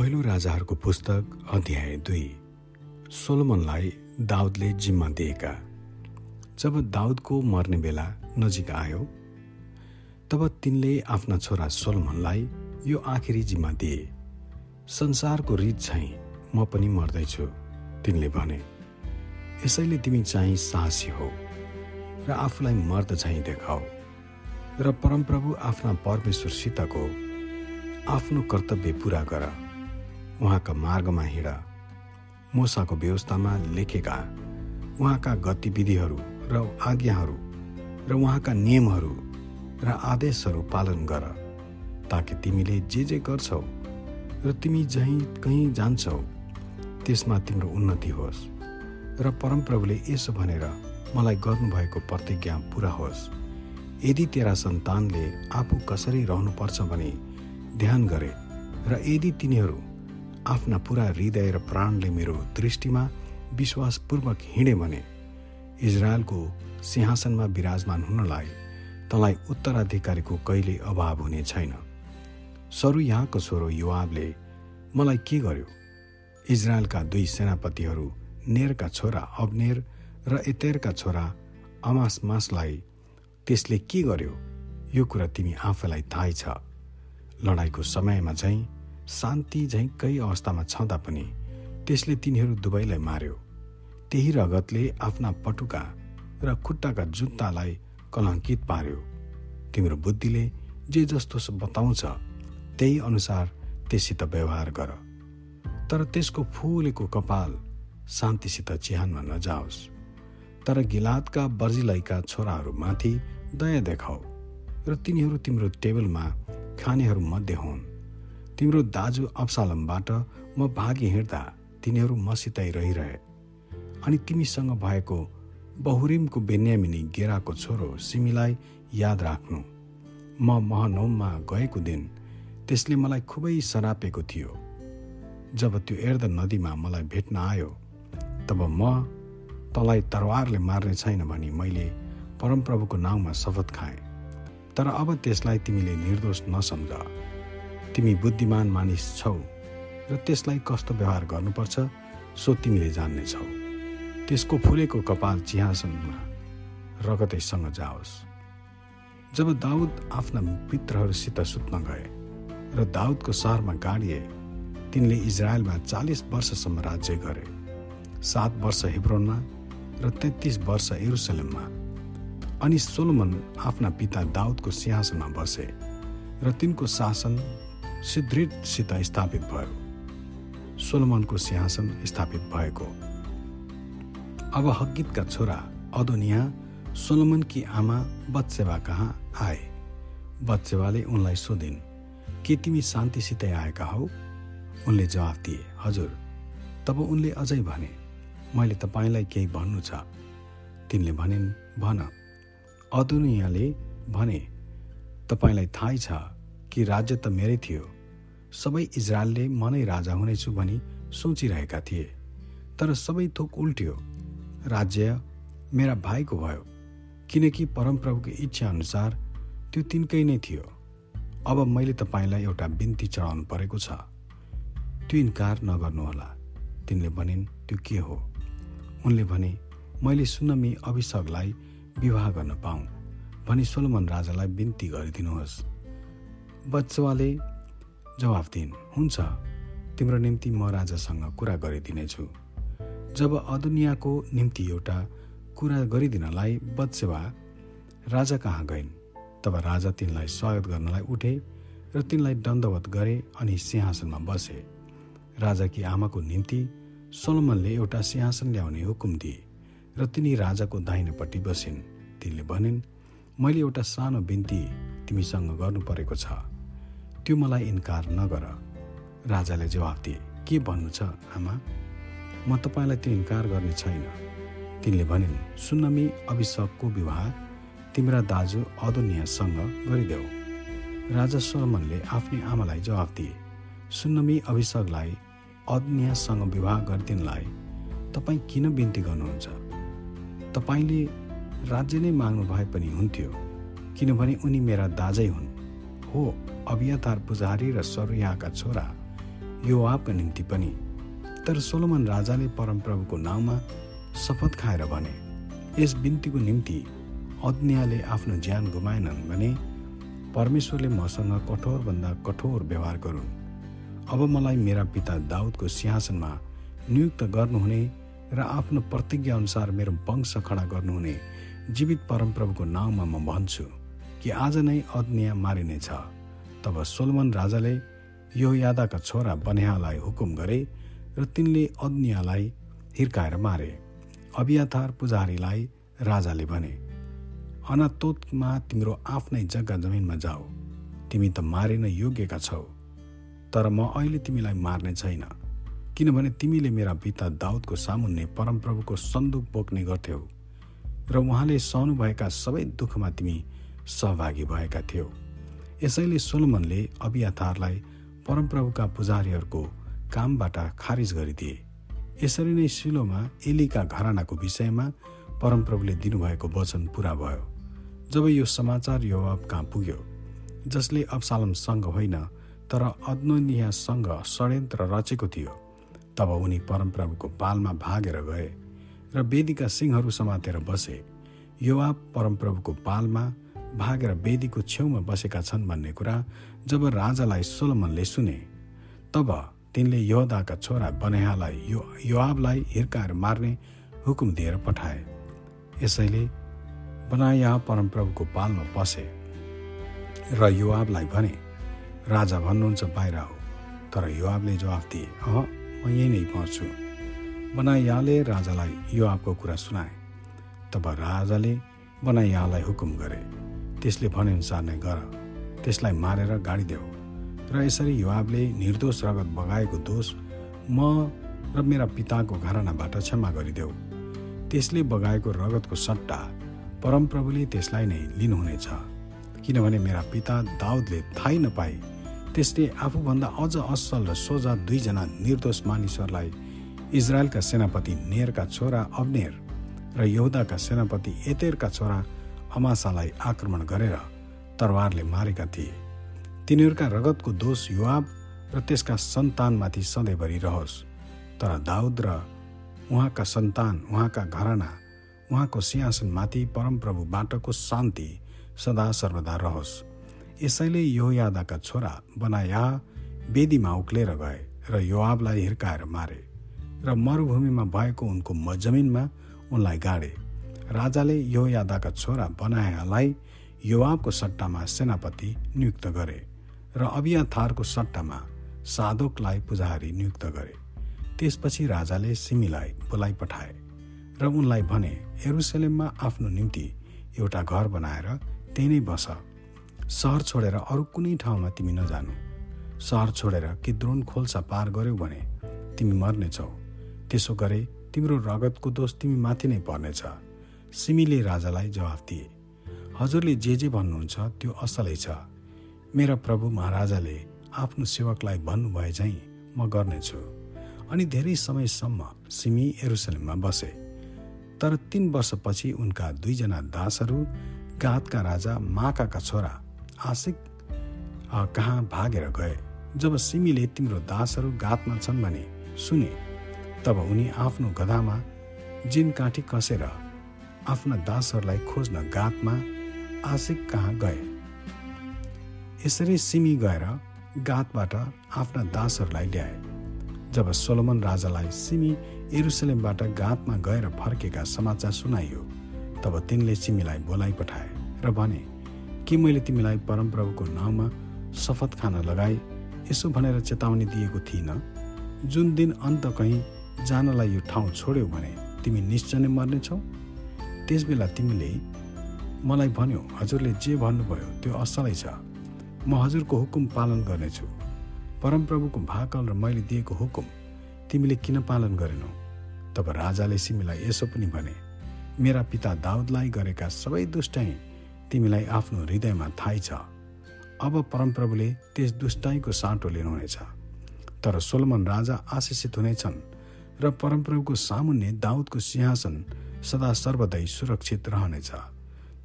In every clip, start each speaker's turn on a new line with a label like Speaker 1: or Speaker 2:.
Speaker 1: पहिलो राजाहरूको पुस्तक अध्याय दुई। सोलोमनलाई दाउदले जिम्मा दिएका। जब दाउदको मर्ने बेला नजिक आयो तब तिनले आफ्ना छोरा सोलोमनलाई यो आखिरी जिम्मा दिए संसारको रित चाहिँ म पनि मर्दैछु तिनले भने। यसैले तिमी चाहिँ साहसी हो र आफूलाई मर्द चाहिँ देखाऊ र परमप्रभु आफ्ना परमेश्वरसितको आफ्नो कर्तव्य पुरा गर। उहाँका मार्गमा हिँड। मोसाको व्यवस्थामा लेखेका उहाँका गतिविधिहरू र आज्ञाहरू र उहाँका नियमहरू र आदेशहरू पालन गर ताकि तिमीले जे जे गर्छौ र तिमी जहीँ कहीँ जान्छौ त्यसमा तिम्रो उन्नति होस्। र परमप्रभुले यसो भनेर मलाई गर्नुभएको प्रतिज्ञा पुरा होस्। यदि तेरा सन्तानले आफू कसरी रहनुपर्छ भने ध्यान गरे र यदि तिनीहरू आफ्ना पुरा हृदय र प्राणले मेरो दृष्टिमा विश्वासपूर्वक हिँडे भने इजरायलको सिंहासनमा विराजमान हुनलाई तँलाई उत्तराधिकारीको कहिले अभाव हुने छैन। सरु यहाँको छोरो युवावले मलाई के गर्यो? इजरायलका दुई सेनापतिहरू नेरका छोरा अबनेर र एतेरका छोरा अमासमासलाई त्यसले के गर्यो? यो कुरा तिमी आफैलाई थाहै छ। लडाइँको समयमा चाहिँ शान्ति झैँ कही अवस्थामा छँदा पनि त्यसले तिनीहरू दुवैलाई मार्यो। त्यही रगतले आफ्ना पटुका र खुट्टाका जुत्तालाई कलङ्कित पार्यो। तिम्रो बुद्धिले जे जस्तो बताउँछ त्यही अनुसार त्यससित व्यवहार गर। तर त्यसको फुलेको कपाल शान्तिसित चिहानमा नजाओस्। तर गिलातका बर्जिलैका छोराहरूमाथि दया देखाऊ र तिनीहरू तिम्रो टेबलमा खानेहरू मध्ये हुन्। तिम्रो दाजु अप्सालमबाट म भागी हिँड्दा तिनीहरू मसितै रहिरहे। अनि तिमीसँग भएको बहुरिमको बेन्यामिनी गेराको छोरो सिमीलाई याद राख्नु। म महनौममा गएको दिन त्यसले मलाई खुबै सरापेको थियो। जब त्यो एर्द नदीमा मलाई भेट्न आयो तब म तँलाई तरवारले मार्ने छैन भनी मैले परमप्रभुको नाउँमा शपथ खाएँ। तर अब त्यसलाई तिमीले निर्दोष नसम्झ। तिमी बुद्धिमान मानिस छौ र त्यसलाई कस्तो व्यवहार गर्नुपर्छ सो तिमीले जान्नेछौ त्यसको फुलेको कपाल चिहासनमा रगतैसँग जाओस्। जब दाउद आफ्ना पित्रहरूसित सुत्न गए र दाउदको सहरमा गाडिए तिनले इजरायलमा चालिस वर्षसम्म राज्य गरे। सात वर्ष हिब्रोनमा र तेत्तिस वर्ष एरुसलेममा। अनि सोलोमन आफ्ना पिता दाउदको सिंहासनमा बसे र तिनको शासन सुदृढसित स्थापित भयो। सोलोमनको सिंहासन स्थापित भएको। अब हकितका छोरा अदोनिया सोलोमनकी आमा बत्सेवा कहाँ आए? बत्सेवाले उनलाई सोधिन् के तिमी शान्तिसितै आएका हौ? उनले जवाफ दिए हजुर। तब उनले अझै भने मैले तपाईँलाई केही भन्नु छ। तिनले भनिन् भन। अदुनियाले भने तपाईँलाई थाहै छ कि राज्य त मेरै थियो। सबै इजरायलले म नै राजा हुनेछु भनी सोचिरहेका थिए। तर सबै थोक उल्ट्यो। राज्य मेरा भाइको भयो। किनकि परमप्रभुको इच्छा अनुसार त्यो तिनकै नै थियो। अब मैले तपाईँलाई एउटा बिन्ती चढाउनु परेको छ। त्यो इन्कार नगर्नुहोला। तिनले भनिन् त्यो के हो? उनले भने मैले सुनमी अभिषेकलाई विवाह गर्न पाऊँ भनी सोलोमन राजालाई बिन्ती गरिदिनुहोस्। बच्चवाले जवाफ दिइन् हुन्छ तिम्रो निम्ति म राजासँग कुरा गरिदिनेछु। जब अदुनियाको निम्ति एउटा कुरा गरिदिनलाई बदसेवा राजा कहाँ गइन्? तब राजा तिनलाई स्वागत गर्नलाई उठे र तिनलाई दण्डवत गरे अनि सिंहासनमा बसे। राजाकी आमाको निम्ति सोलोमनले एउटा सिंहासन ल्याउने हुकुम दिए र तिनी राजाको दाहिनेपट्टि बसिन्। तिनले भनिन् मैले एउटा सानो बिन्ती तिमीसँग गर्नु परेको छ। त्यो मलाई इन्कार नगर। राजाले जवाफ दिए के भन्नु छ आमा? म तपाईँलाई त्यो इन्कार गर्ने छैन। तिनले भनिन् सुन्नमी अभिषेकको विवाह तिम्रा दाजु अदुनियासँग गरिदेऊ। राजा सोलमनले आफ्नै आमालाई जवाफ दिए सुन्नमी अभिषेकलाई अदुनियासँग विवाह गरिदिनलाई तपाईँ किन बिन्ती गर्नुहुन्छ? तपाईँले राज्य नै माग्नु भए पनि हुन्थ्यो। किनभने उनी मेरा दाजै हुन्। हो अभियतार पुजारी र सरुयाका छोरा यो आपका निम्ति पनि। तर सोलोमन राजाले परमप्रभुको नाउँमा शपथ खाएर भने यस बिन्तीको निम्ति अज्ञाले आफ्नो ज्यान गुमाएनन् भने परमेश्वरले मसँग कठोरभन्दा कठोर व्यवहार गरून्। अब मलाई मेरा पिता दाउदको सिंहासनमा नियुक्त गर्नुहुने र आफ्नो प्रतिज्ञा अनुसार मेरो वंश खडा गर्नुहुने जीवित परमप्रभुको नाउँमा म भन्छु। कि आज नै अज्ञा मारिनेछ। तब सोलमन राजाले यो यादाका छोरा बन्यालाई हुकुम गरे र तिनले अज्ञालाई हिर्काएर मारे। अभियाथार पुजारीलाई राजाले भने अनातोतमा तिम्रो आफ्नै जग्गा जमिनमा जाऊ। तिमी त मारिन योग्यका छौ तर म अहिले तिमीलाई मार्ने छैन किनभने तिमीले मेरा पिता दाउदको सामुन्ने परमप्रभुको सन्दुक बोक्ने गर्थ्यौ र उहाँले सहनुभएका सबै दुःखमा तिमी सहभागी भएका थियौ। यसैले सोलमनले अभियातारलाई परमप्रभुका पुजारीहरूको कामबाट खारिज गरिदिए। यसरी नै सिलोमा एलीका घरानाको विषयमा परमप्रभुले दिनुभएको वचन पुरा भयो। जब यो समाचार युवाब कहाँ पुग्यो? जसले अब्सालमसँग होइन तर अद्नोनियासँग षड्यन्त्र रचेको थियो। तब उनी परमप्रभुको पालमा भागेर गए र वेदीका सिंहहरू समातेर बसे। युवा परमप्रभुको पालमा भागेर वेदीको छेउमा बसेका छन् भन्ने कुरा जब राजालाई सोलमनले सुने तब तिनले योदाका छोरा बनेहालाई यो हिर्काएर मार्ने हुकुम दिएर पठाए। यसैले बनाया परमप्रभुको पालमा पसे र युवाबलाई भने राजा भन्नुहुन्छ बाहिर हो तर युवाबले जवाफ दिए अह म यहीँ नै पहुँच्छु बनाइयाले राजालाई युवाबको कुरा सुनाए। तब राजाले बनाइयालाई हुकुम गरे। त्यसले भनेअनुसार नै गर। त्यसलाई मारेर गाडी देऊ। र यसरी युवाबले निर्दोष रगत बगाएको दोष म र मेरा पिताको घरानाबाट क्षमा गरिदेऊ। त्यसले बगाएको रगतको सट्टा परमप्रभुले त्यसलाई नै लिनुहुनेछ। किनभने मेरा पिता दाउदले थाहै नपाए त्यसले आफूभन्दा अझ असल र सोझा दुईजना निर्दोष मानिसहरूलाई इजरायलका सेनापति नेरका छोरा अब्नेर र यहुदाका सेनापति एतेरका छोरा अमासालाई आक्रमण गरेर तरवारले मारेका थिए। तिनीहरूका रगतको दोष युवाब र त्यसका सन्तानमाथि सधैँभरि रहोस्। तर दाउद र उहाँका सन्तान उहाँका घराना उहाँको सिंहासनमाथि परमप्रभुबाटको शान्ति सदा सर्वदा रहोस्। यसैले यो यादाका छोरा बनाया वेदीमा उक्लेर गए र युवाबलाई हिर्काएर मारे र मरुभूमिमा भएको उनको जमिनमा उनलाई गाडे। राजाले यो यादाका छोरा बनायालाई युवाबको सट्टामा सेनापति नियुक्त गरे र अबिया थारको सट्टामा साधोकलाई पुजारी नियुक्त गरे। त्यसपछि राजाले सिमीलाई बोलाइ पठाए र उनलाई भने एरुसलेममा आफ्नो निम्ति एउटा घर बनाएर त्यही नै बस। सहर छोडेर अरू कुनै ठाउँमा तिमी नजानु। सहर छोडेर कि द्रोण खोल्सा पार गर्यौ भने तिमी मर्नेछौ। त्यसो गरे तिम्रो रगतको दोष तिमी माथि नै पर्नेछ। सिमीले राजालाई जवाफ दिए। हजुरले जे जे भन्नुहुन्छ त्यो असलै छ। मेरा प्रभु महाराजाले आफ्नो सेवकलाई भन्नुभए झैँ म गर्नेछु। अनि धेरै समयसम्म सिमी एरुसलेममा बसे। तर तीन वर्षपछि उनका दुईजना दासहरू गातका राजा माकाका छोरा आशिक कहाँ भागेर गए। जब सिमीले तिम्रो दासहरू गातमा छन् भने सुने तब उनी आफ्नो गधामा जिन काठी कसेर आफ्ना दासहरूलाई खोज्न गातमा आशिक कहाँ गए? यसरी सिमी गएर गातबाट आफ्ना दासहरूलाई ल्याए। जब सोलोमन राजालाई सिमी एरुसलेमबाट गातमा गएर फर्केका समाचार सुनाइयो तब तिनले सिमीलाई बोलाइ पठाए र भने के मैले तिमीलाई परमप्रभुको नाउँमा शपथ खान लगाए? यसो भनेर चेतावनी दिएको थिइनँ। जुन दिन अन्त कहीँ जानलाई यो ठाउँ छोड्यौ भने तिमी निश्चय नै मर्नेछौ। त्यस बेला तिमीले मलाई भन्यो हजुरले जे भन्नुभयो त्यो असलै छ। म हजुरको हुकुम पालन गर्नेछु। परमप्रभुको भाकल र मैले दिएको हुकुम तिमीले किन पालन गरेनौ? तब राजाले सिमीलाई यसो पनि भने मेरा पिता दाउदलाई गरेका सबै दुष्टाइ तिमीलाई आफ्नो हृदयमा थाहै छ। अब परमप्रभुले त्यस दुष्टाइको साटो लिनुहुनेछ। तर सोलमन राजा आशिषित हुनेछन् र परमप्रभुको सामुन्ने दाउदको सिंहासन सदा सर्वदै सुरक्षित रहनेछ।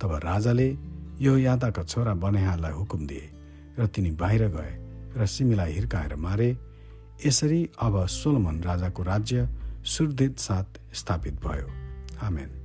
Speaker 1: तब राजाले यो यादाका छोरा बनेहालाई हुकुम दिए र तिनी बाहिर गए र सिमीलाई हिर्काएर मारे। यसरी अब सोलोमन राजाको राज्य सुरदित साथ स्थापित भयो। आमेन।